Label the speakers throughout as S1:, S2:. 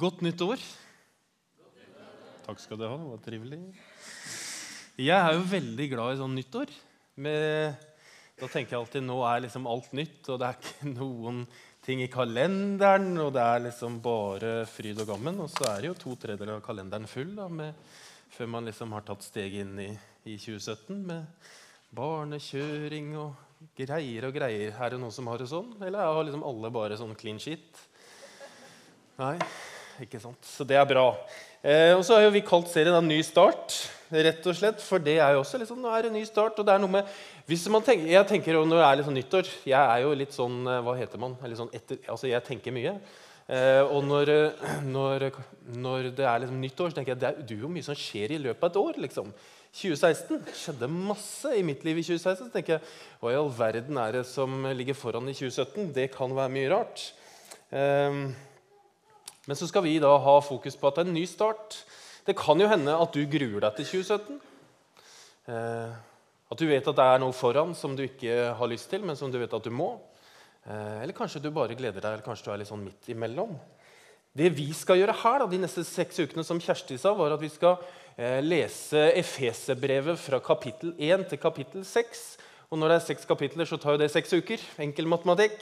S1: Godt nytt år. Takk skal du ha. Det var trivelig. Jeg er jo veldig glad i sånn nyttår. Med, da tenker jeg alltid nå er liksom alt nytt, og det er ikke noen ting i kalenderen. Og det er liksom bare fryd og gammen. Og så er det jo to tredjedeler av kalenderen full da, med, før man liksom har tatt steget inn i, i 2017 med barnekjøring og greier og greier. Er det noen som har det sånn? Eller har liksom alle bare sånn clean shit? Nei, ikke sant. Så det er bra. Eh, og så har jo vi kalt serien en ny start, rett og slett. For det er jo også liksom, nå er det ny start. og det er noe med, hvis man tenker, Jeg tenker jo når det er litt sånn nyttår Jeg er jo litt sånn eh, Hva heter man? Sånn etter, altså Jeg tenker mye. Eh, og når, når, når, det er liksom nyttår, så tenker jeg det er, det er jo mye som skjer i løpet av et år. liksom. 2016 skjedde masse i mitt liv i 2016. Så tenker jeg, Hva i all verden er det som ligger foran i 2017? Det kan være mye rart. Eh, men så skal vi da ha fokus på at det er en ny start. Det kan jo hende at du gruer deg til 2017. Eh, at du vet at det er noe foran som du ikke har lyst til, men som du vet at du må. Eh, eller kanskje du bare gleder deg, eller kanskje du er litt sånn midt imellom. Det vi skal gjøre her da, de neste seks ukene, som Kjersti sa, var at vi skal eh, lese Efeserbrevet fra kapittel 1 til kapittel 6. Og når det er seks kapitler, så tar jo det seks uker. Enkel matematikk.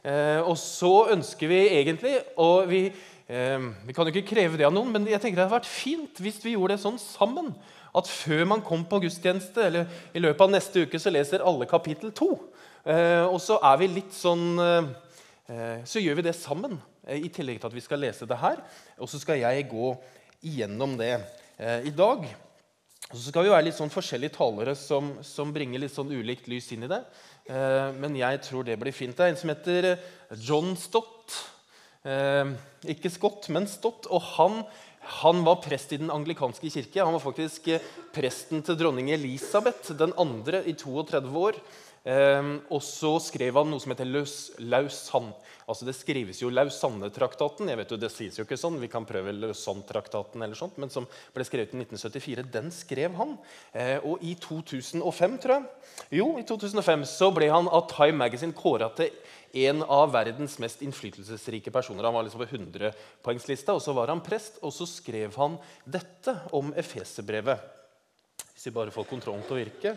S1: Eh, og så ønsker vi egentlig og vi vi kan jo ikke kreve det av noen, men jeg tenker det hadde vært fint hvis vi gjorde det sånn sammen. At før man kom på gudstjeneste, eller i løpet av neste uke, så leser alle kapittel to. Eh, og så er vi litt sånn eh, Så gjør vi det sammen, eh, i tillegg til at vi skal lese det her. Og så skal jeg gå igjennom det i dag. Og så skal vi være litt sånn forskjellige talere som, som bringer litt sånn ulikt lys inn i det. Men jeg tror det blir fint. Det er en som heter John Stott. Eh, ikke Scott, men Stott. Og han, han, var prest i den anglikanske kirke. Han var faktisk eh, presten til dronning Elisabeth den andre i 32 år. Eh, og så skrev han noe som heter Lausanne. Altså Det skrives jo Lausanne-traktaten. jeg vet jo, Det sies jo ikke sånn, vi kan prøve Lausanne-traktaten eller sånt, men som ble skrevet i 1974. Den skrev han. Eh, og i 2005, tror jeg, jo, i 2005 så ble han av Time Magazine kåra til en av verdens mest innflytelsesrike personer. Han var liksom på 100-poengslista, og så var han prest, og så skrev han dette om Efeserbrevet. Hvis vi bare får kontrollen til å virke,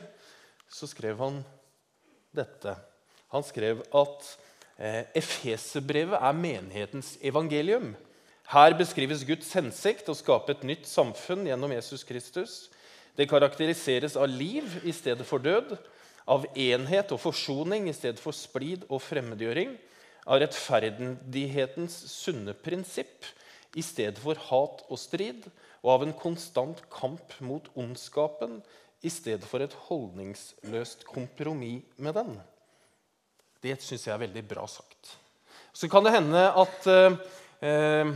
S1: så skrev han dette. Han skrev at eh, Efeserbrevet er menighetens evangelium. Her beskrives Guds hensikt å skape et nytt samfunn gjennom Jesus Kristus. Det karakteriseres av liv i stedet for død av enhet og forsoning i stedet for splid og fremmedgjøring, av rettferdighetens sunne prinsipp i stedet for hat og strid, og av en konstant kamp mot ondskapen i stedet for et holdningsløst kompromiss med den. Det syns jeg er veldig bra sagt. Så kan det hende at eh, eh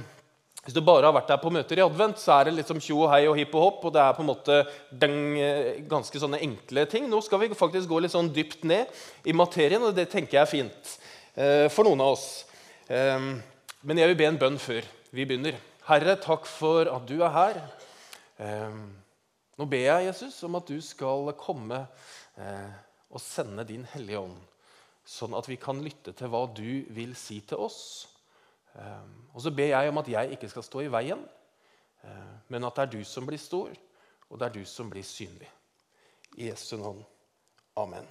S1: hvis du bare har vært der på møter i advent, så er det liksom tjo og hei og hipp og hopp. og det er på en måte den, eh, ganske sånne enkle ting. Nå skal vi faktisk gå litt sånn dypt ned i materien, og det tenker jeg er fint eh, for noen av oss. Eh, men jeg vil be en bønn før vi begynner. Herre, takk for at du er her. Eh, nå ber jeg, Jesus, om at du skal komme eh, og sende din Hellige Ånd, sånn at vi kan lytte til hva du vil si til oss. Eh, og så ber jeg om at jeg ikke skal stå i veien, eh, men at det er du som blir stor, og det er du som blir synlig. I Jesu navn. Amen.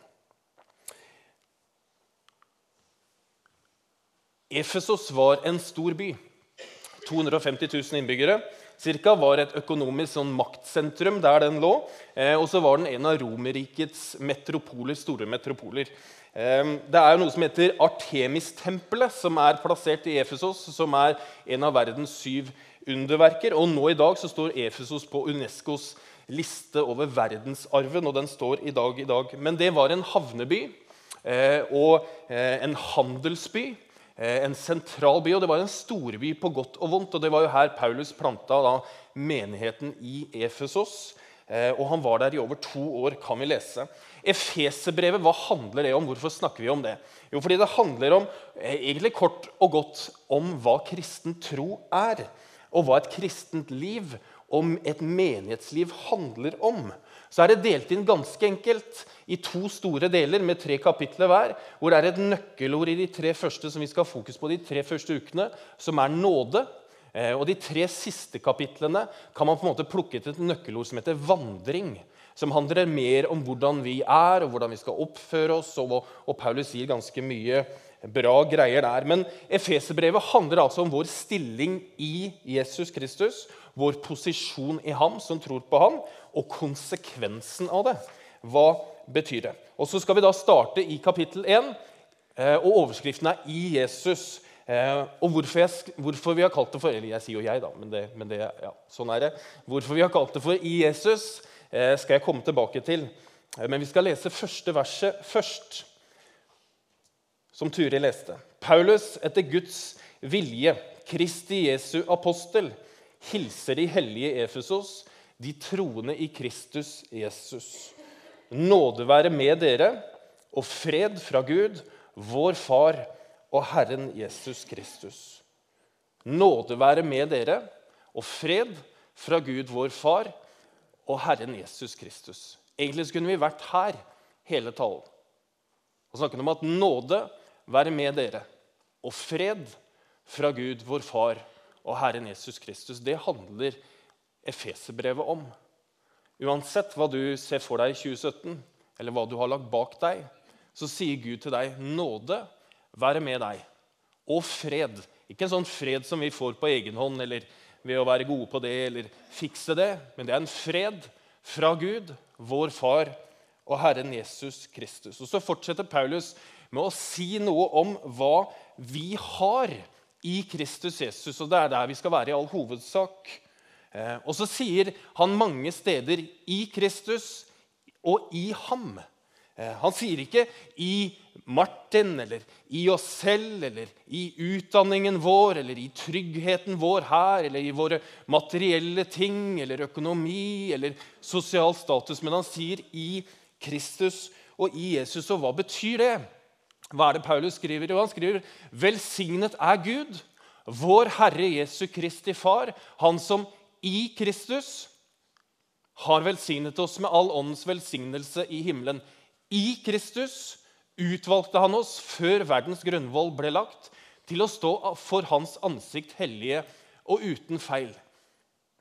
S1: Efesos var en stor by. 250 000 innbyggere. Cirka var et økonomisk sånn maktsentrum der den lå. Eh, og så var den en av Romerrikets metropoler, store metropoler. Det er noe som heter Artemis-tempelet, som er plassert i Efesos. Som er en av verdens syv underverker. Og nå i dag så står Efesos på Unescos liste over verdensarven. og den står i dag i dag. Men det var en havneby eh, og eh, en handelsby. Eh, en sentral by, og Det var en storby på godt og vondt. og Det var jo her Paulus planta da, menigheten i Efesos. Og Han var der i over to år, kan vi lese. Efeserbrevet, hva handler det om? Hvorfor snakker vi om det? Jo, fordi det handler om, eh, egentlig kort og godt om hva kristen tro er. Og hva et kristent liv, om et menighetsliv, handler om. Så er det delt inn ganske enkelt i to store deler med tre kapitler hver. Hvor det er et nøkkelord i de tre første som vi skal ha fokus på de tre første ukene, som er nåde. Eh, og De tre siste kapitlene kan man på en måte plukke til et nøkkelord som heter vandring. Som handler mer om hvordan vi er og hvordan vi skal oppføre oss. Og, og Paulus sier ganske mye bra greier der. Men Efeserbrevet handler altså om vår stilling i Jesus Kristus. Vår posisjon i ham som tror på ham, og konsekvensen av det. Hva betyr det? Og Så skal vi da starte i kapittel 1, eh, og overskriften er 'I Jesus'. Eh, og hvorfor, jeg, hvorfor, vi har kalt det for Eller jeg sier jo jeg, da, men, det, men det, ja, sånn er det. Hvorfor vi har kalt det for 'I Jesus', skal jeg komme tilbake til. Eh, men vi skal lese første verset først, som Turi leste. Paulus, etter Guds vilje, Kristi Jesu apostel, hilser de hellige Efesos, de troende i Kristus Jesus. Nåde være med dere og fred fra Gud, vår Far og Herren Jesus Kristus. Nåde være med dere og fred fra Gud, vår Far, og Herren Jesus Kristus. Egentlig skulle vi vært her hele talen og snakket om at nåde være med dere og fred fra Gud, vår Far, og Herren Jesus Kristus. Det handler Efeserbrevet om. Uansett hva du ser for deg i 2017, eller hva du har lagt bak deg, så sier Gud til deg nåde være med deg. Og fred. Ikke en sånn fred som vi får på egen hånd eller ved å være gode på det eller fikse det, men det er en fred fra Gud, vår Far og Herren Jesus Kristus. Og Så fortsetter Paulus med å si noe om hva vi har i Kristus Jesus. Og det er der vi skal være i all hovedsak. Eh, og så sier han mange steder 'i Kristus' og 'i ham'. Eh, han sier ikke 'i Martin' eller 'i oss selv' eller 'i utdanningen vår' eller 'i tryggheten vår her' eller 'i våre materielle ting' eller økonomi eller sosial status. Men han sier 'i Kristus' og 'i Jesus'. Og hva betyr det? Hva er det Paulus skriver? Han skriver 'Velsignet er Gud, vår Herre Jesu Kristi Far', han som i Kristus har velsignet oss med all åndens velsignelse i himmelen. I Kristus utvalgte han oss før verdens grunnvoll ble lagt, til å stå for hans ansikt hellige og uten feil.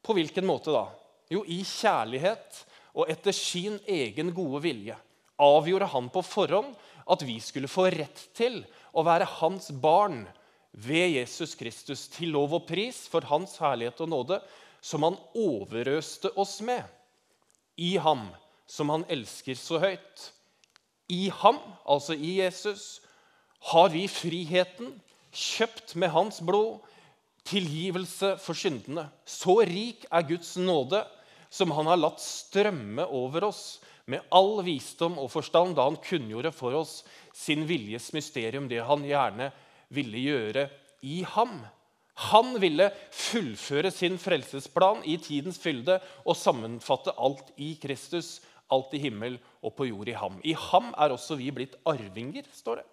S1: På hvilken måte da? Jo, i kjærlighet og etter sin egen gode vilje avgjorde han på forhånd at vi skulle få rett til å være hans barn ved Jesus Kristus, til lov og pris for hans herlighet og nåde, som han overøste oss med i ham som han elsker så høyt. I ham, altså i Jesus, har vi friheten, kjøpt med hans blod, tilgivelse for syndene. Så rik er Guds nåde, som han har latt strømme over oss med all visdom og forstand da han kunngjorde for oss sin viljes mysterium, det han gjerne ville gjøre i ham. Han ville fullføre sin frelsesplan i tidens fylde og sammenfatte alt i Kristus alt i himmel og på jord i ham. I ham er også vi blitt arvinger, står det.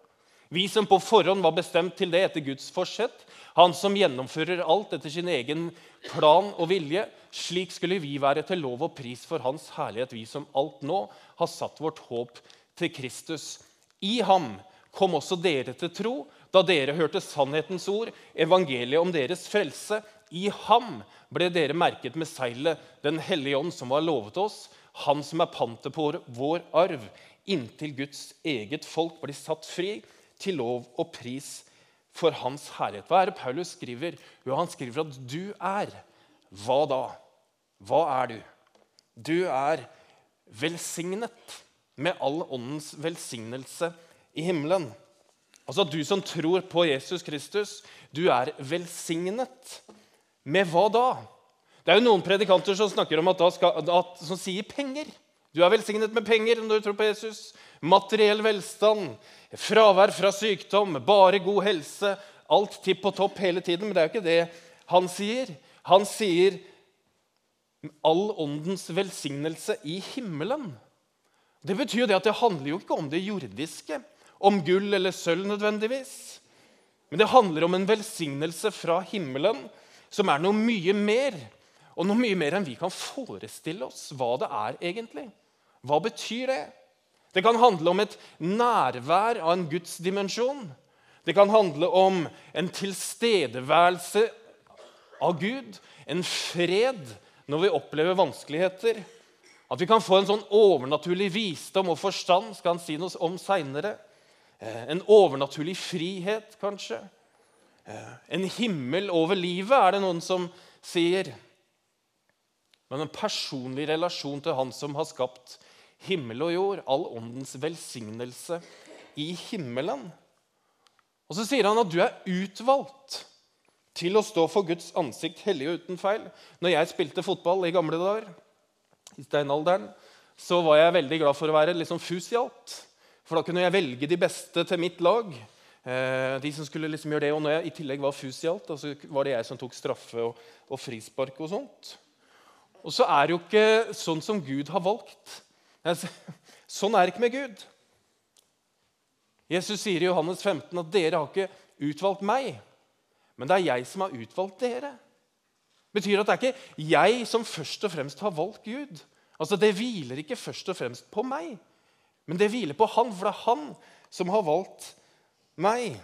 S1: Vi som på forhånd var bestemt til det etter Guds forsett. Han som gjennomfører alt etter sin egen plan og vilje. Slik skulle vi være til lov og pris for Hans herlighet, vi som alt nå har satt vårt håp til Kristus. I ham kom også dere til tro da dere hørte sannhetens ord, evangeliet om deres frelse. I ham ble dere merket med seilet, Den hellige ånd, som var lovet oss han som er pantet på vår arv, inntil Guds eget folk blir satt fri til lov og pris for Hans herlighet. Hva er det Paulus skriver? Jo, han skriver at du er Hva da? Hva er du? Du er velsignet med all åndens velsignelse i himmelen. Altså Du som tror på Jesus Kristus, du er velsignet. Med hva da? Det er jo noen predikanter som snakker om at, skal, at som sier penger. Du er velsignet med penger når du tror på Jesus. Materiell velstand, fravær fra sykdom, bare god helse. Alt tipp og topp hele tiden. Men det er jo ikke det han sier. Han sier all åndens velsignelse i himmelen. Det betyr jo det at det handler jo ikke om det jordiske, om gull eller sølv nødvendigvis. Men det handler om en velsignelse fra himmelen som er noe mye mer og noe mye mer enn vi kan forestille oss hva det er egentlig. Hva betyr det? Det kan handle om et nærvær av en Guds dimensjon. Det kan handle om en tilstedeværelse av Gud, en fred når vi opplever vanskeligheter. At vi kan få en sånn overnaturlig visdom og forstand, skal han si noe om seinere. Eh, en overnaturlig frihet, kanskje. Eh, en himmel over livet, er det noen som sier. Men en personlig relasjon til Han som har skapt himmel og jord, all åndens velsignelse i himmelen. Og så sier han at du er utvalgt til å stå for Guds ansikt hellig og uten feil. Når jeg spilte fotball i gamle dager, i steinalderen, så var jeg veldig glad for å være liksom fusialt. For da kunne jeg velge de beste til mitt lag. Eh, de som skulle liksom gjøre det, Og når jeg i tillegg var fusialt, så var det jeg som tok straffe og, og frispark og sånt. Og så er det jo ikke sånn som Gud har valgt. Sånn er det ikke med Gud. Jesus sier i Johannes 15 at dere har ikke utvalgt meg, men det er jeg som har utvalgt dere. Det betyr at det er ikke jeg som først og fremst har valgt Gud. Altså, Det hviler ikke først og fremst på meg, men det hviler på Han, for det er Han som har valgt meg.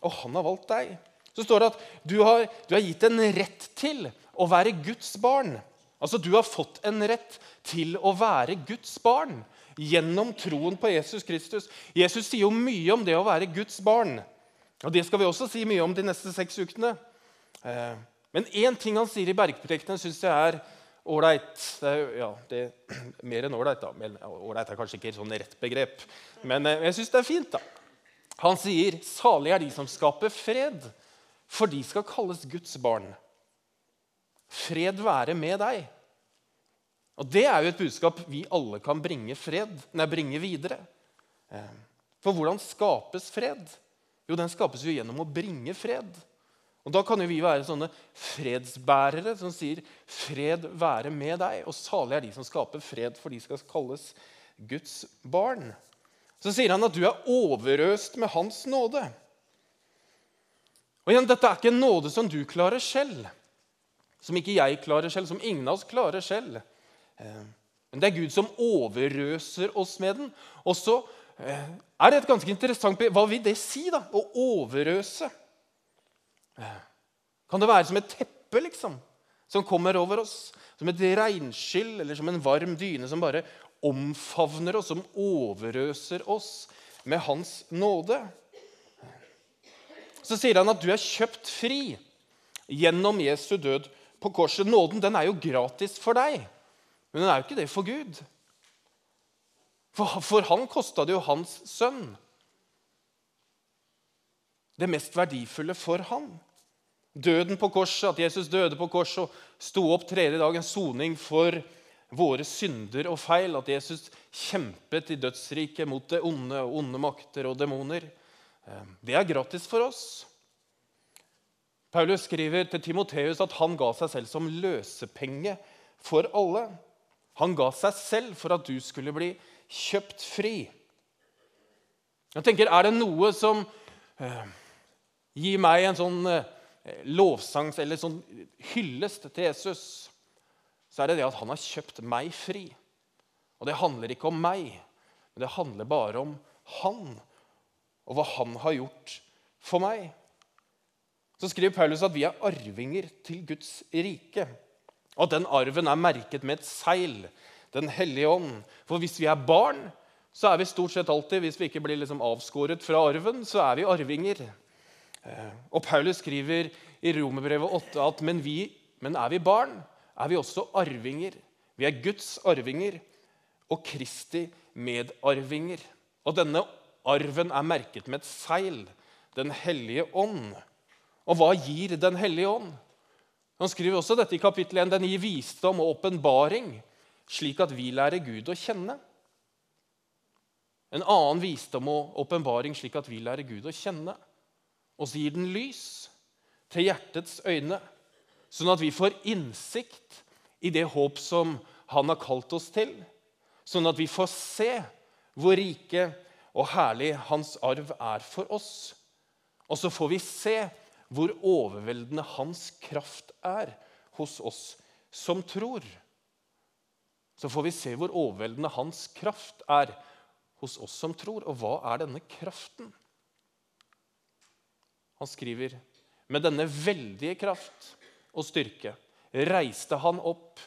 S1: Og han har valgt deg. Så står det at du har, du har gitt en rett til å være Guds barn. Altså, Du har fått en rett til å være Guds barn gjennom troen på Jesus Kristus. Jesus sier jo mye om det å være Guds barn. Og Det skal vi også si mye om de neste seks ukene. Eh, men én ting han sier i bergprekenen, syns jeg er ålreit. Ja, det er mer enn ålreit. Ålreit er kanskje ikke et sånn rett begrep, men eh, jeg syns det er fint. da. Han sier, 'Salig er de som skaper fred, for de skal kalles Guds barn.' Fred være med deg. Og Det er jo et budskap vi alle kan bringe, fred, nei, bringe videre. Eh, for hvordan skapes fred? Jo, den skapes jo gjennom å bringe fred. Og Da kan jo vi være sånne fredsbærere som sier 'fred være med deg'. Og salig er de som skaper fred, for de skal kalles Guds barn. Så sier han at du er overøst med Hans nåde. Og igjen, Dette er ikke en nåde som du klarer selv, som ikke jeg klarer selv, som ingen av oss klarer selv. Eh, men det er Gud som overøser oss med den. Og så eh, er det et ganske interessant Hva vil det si, da? Å overøse? Eh, kan det være som et teppe liksom, som kommer over oss? Som et regnskyll eller som en varm dyne som bare omfavner oss, som overøser oss med Hans nåde? Så sier han at du er kjøpt fri gjennom Jesu død på korset. Nåden den er jo gratis for deg, men den er jo ikke det for Gud. For, han kosta det jo hans sønn. Det mest verdifulle for han. Døden på korset, at Jesus døde på korset og sto opp tredje dag, en soning for våre synder og feil. At Jesus kjempet i dødsriket mot det onde og onde makter og demoner. Eh, det er gratis for oss. Paulus skriver til Timoteus at han ga seg selv som løsepenge for alle. Han ga seg selv for at du skulle bli kjøpt fri. Jeg tenker, Er det noe som eh, gir meg en sånn eh, lovsang eller sånn hyllest til Jesus, så er det det at han har kjøpt meg fri. Og det handler ikke om meg, men det handler bare om han og hva han har gjort for meg. Så skriver Paulus at vi er arvinger til Guds rike. Og at den arven er merket med et seil, Den hellige ånd. For hvis vi er barn, så er vi stort sett alltid Hvis vi ikke blir liksom avskåret fra arven, så er vi arvinger. Eh, og Paulus skriver i Romerbrevet 8 at men, vi, men er vi barn, er vi også arvinger. Vi er Guds arvinger og Kristi medarvinger. Og denne arven er merket med et seil, Den hellige ånd. Og hva gir Den hellige ånd? Han skriver også dette i kapittel 1. Den gir visdom og åpenbaring, slik at vi lærer Gud å kjenne. En annen visdom og åpenbaring, slik at vi lærer Gud å kjenne. Og så gir den lys til hjertets øyne, sånn at vi får innsikt i det håp som Han har kalt oss til. Sånn at vi får se hvor rike og herlig Hans arv er for oss. Og så får vi se hvor overveldende hans kraft er hos oss som tror. Så får vi se hvor overveldende hans kraft er hos oss som tror. Og hva er denne kraften? Han skriver med denne veldige kraft og styrke reiste han opp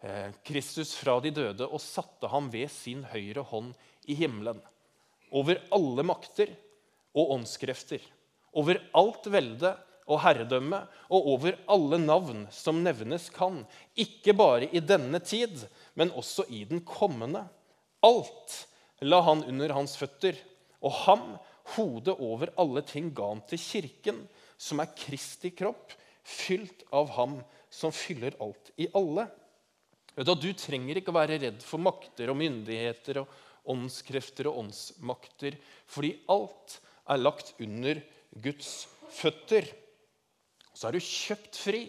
S1: eh, Kristus fra de døde og satte ham ved sin høyre hånd i himmelen. Over alle makter og åndskrefter, over alt velde og herredømme og over alle navn som nevnes kan, ikke bare i denne tid, men også i den kommende. Alt la han under hans føtter, og ham, hodet over alle ting, ga han til kirken, som er Kristi kropp, fylt av ham som fyller alt i alle. Du trenger ikke å være redd for makter og myndigheter og åndskrefter og åndsmakter, fordi alt er lagt under Guds føtter. Så er du kjøpt fri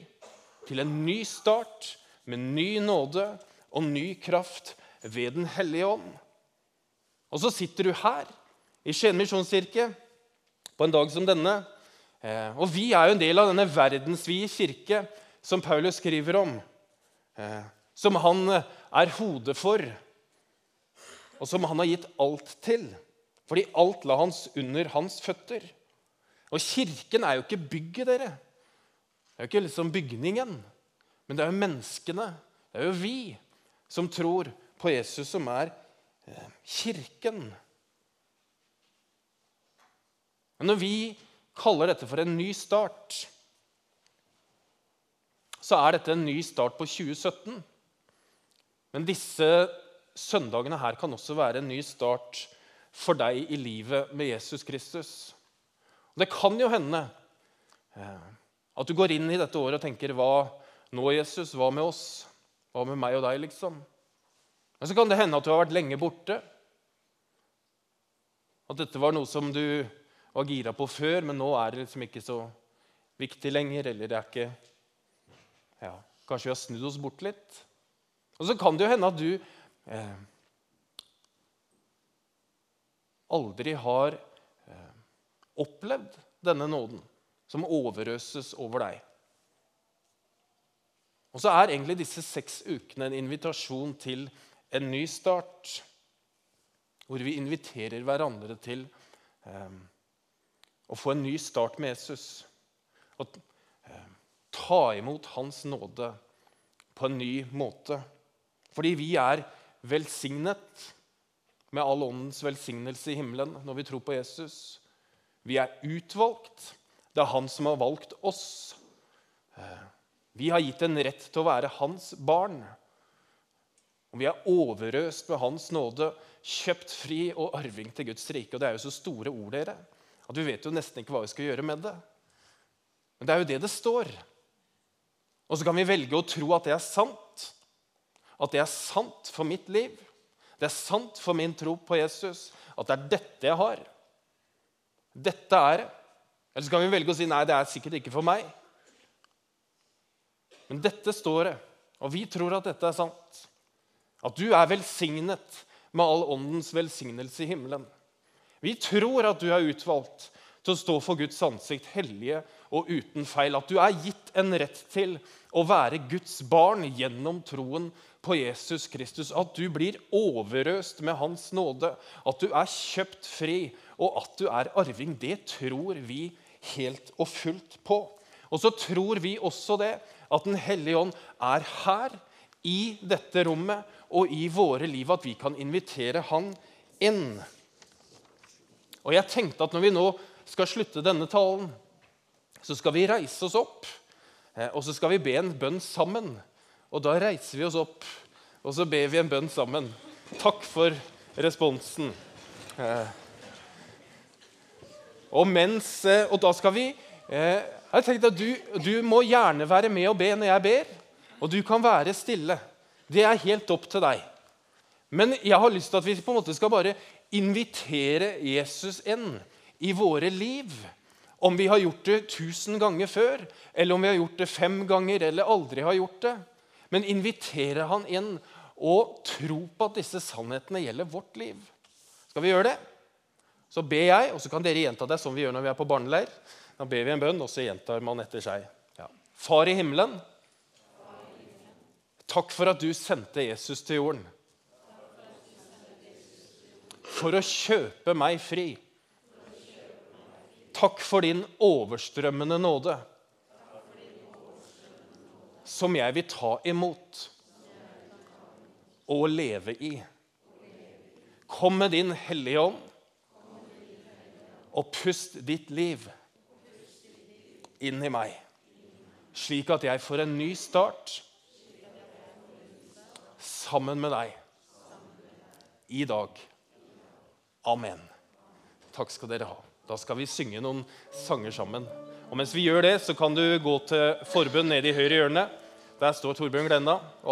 S1: til en ny start med ny nåde og ny kraft ved Den hellige ånd. Og så sitter du her i Skien misjonskirke på en dag som denne. Eh, og vi er jo en del av denne verdensvide kirke som Paulus skriver om. Eh, som han er hodet for, og som han har gitt alt til. Fordi alt la hans under hans føtter. Og kirken er jo ikke bygget, dere. Det er jo ikke liksom bygningen, men det er jo menneskene. Det er jo vi som tror på Jesus, som er eh, kirken. Men når vi kaller dette for en ny start, så er dette en ny start på 2017. Men disse søndagene her kan også være en ny start for deg i livet med Jesus Kristus. Og det kan jo hende eh, at du går inn i dette året og tenker Hva nå, Jesus? Hva med oss? Hva med meg og deg, liksom? Men så kan det hende at du har vært lenge borte. At dette var noe som du var gira på før, men nå er det liksom ikke så viktig lenger. Eller det er ikke ja, Kanskje vi har snudd oss bort litt. Og så kan det jo hende at du eh, aldri har eh, opplevd denne nåden som overøses over deg. Og så er egentlig disse seks ukene en invitasjon til en ny start. Hvor vi inviterer hverandre til eh, å få en ny start med Jesus. Og eh, ta imot Hans nåde på en ny måte. Fordi vi er velsignet med all åndens velsignelse i himmelen når vi tror på Jesus. Vi er utvalgt. Det er han som har valgt oss. Eh, vi har gitt en rett til å være hans barn. Og vi er overøst med hans nåde, kjøpt fri og arving til Guds rike. Og Det er jo så store ord, dere, at vi vet jo nesten ikke hva vi skal gjøre med det. Men det er jo det det står. Og så kan vi velge å tro at det er sant. At det er sant for mitt liv. Det er sant for min tro på Jesus. At det er dette jeg har. Dette er det. Eller så kan vi velge å si nei, det er sikkert ikke for meg. Men dette står det, og vi tror at dette er sant. At du er velsignet med all åndens velsignelse i himmelen. Vi tror at du er utvalgt til å stå for Guds ansikt hellige og uten feil. At du er gitt en rett til å være Guds barn gjennom troen på Jesus Kristus. At du blir overøst med Hans nåde. At du er kjøpt fri, og at du er arving. Det tror vi helt og fullt på. Og så tror vi også det, at Den hellige ånd er her, i dette rommet og i våre liv, at vi kan invitere Han inn. Og jeg tenkte at når vi nå skal slutte denne talen, så skal vi reise oss opp, eh, og så skal vi be en bønn sammen. Og da reiser vi oss opp, og så ber vi en bønn sammen. Takk for responsen. Og, mens, eh, og da skal vi eh, Jeg tenkte at du, du, må gjerne være med og be når jeg ber. Og du kan være stille. Det er helt opp til deg. Men jeg har lyst til at vi på en måte skal bare invitere Jesus inn i våre liv. Om vi har gjort det tusen ganger før, eller om vi har gjort det fem ganger eller aldri har gjort det. Men invitere han inn og tro på at disse sannhetene gjelder vårt liv. Skal vi gjøre det? Så ber jeg, og så kan dere gjenta det som vi gjør når vi er på barneleir. Da ber vi en bønn, og så gjentar man etter seg. Ja. Far i himmelen, takk for at du sendte Jesus til jorden. For å kjøpe meg fri. Takk for din overstrømmende nåde. som jeg vil ta imot og leve i. Kom med din Hellige Ånd og pust ditt liv inn i meg, slik at jeg får en ny start sammen med deg i dag. Amen. Takk skal dere ha. Da skal vi synge noen sanger sammen. Og Mens vi gjør det, så kan du gå til forbund nede i høyre hjørne. Der står Torbjørn Glenna. og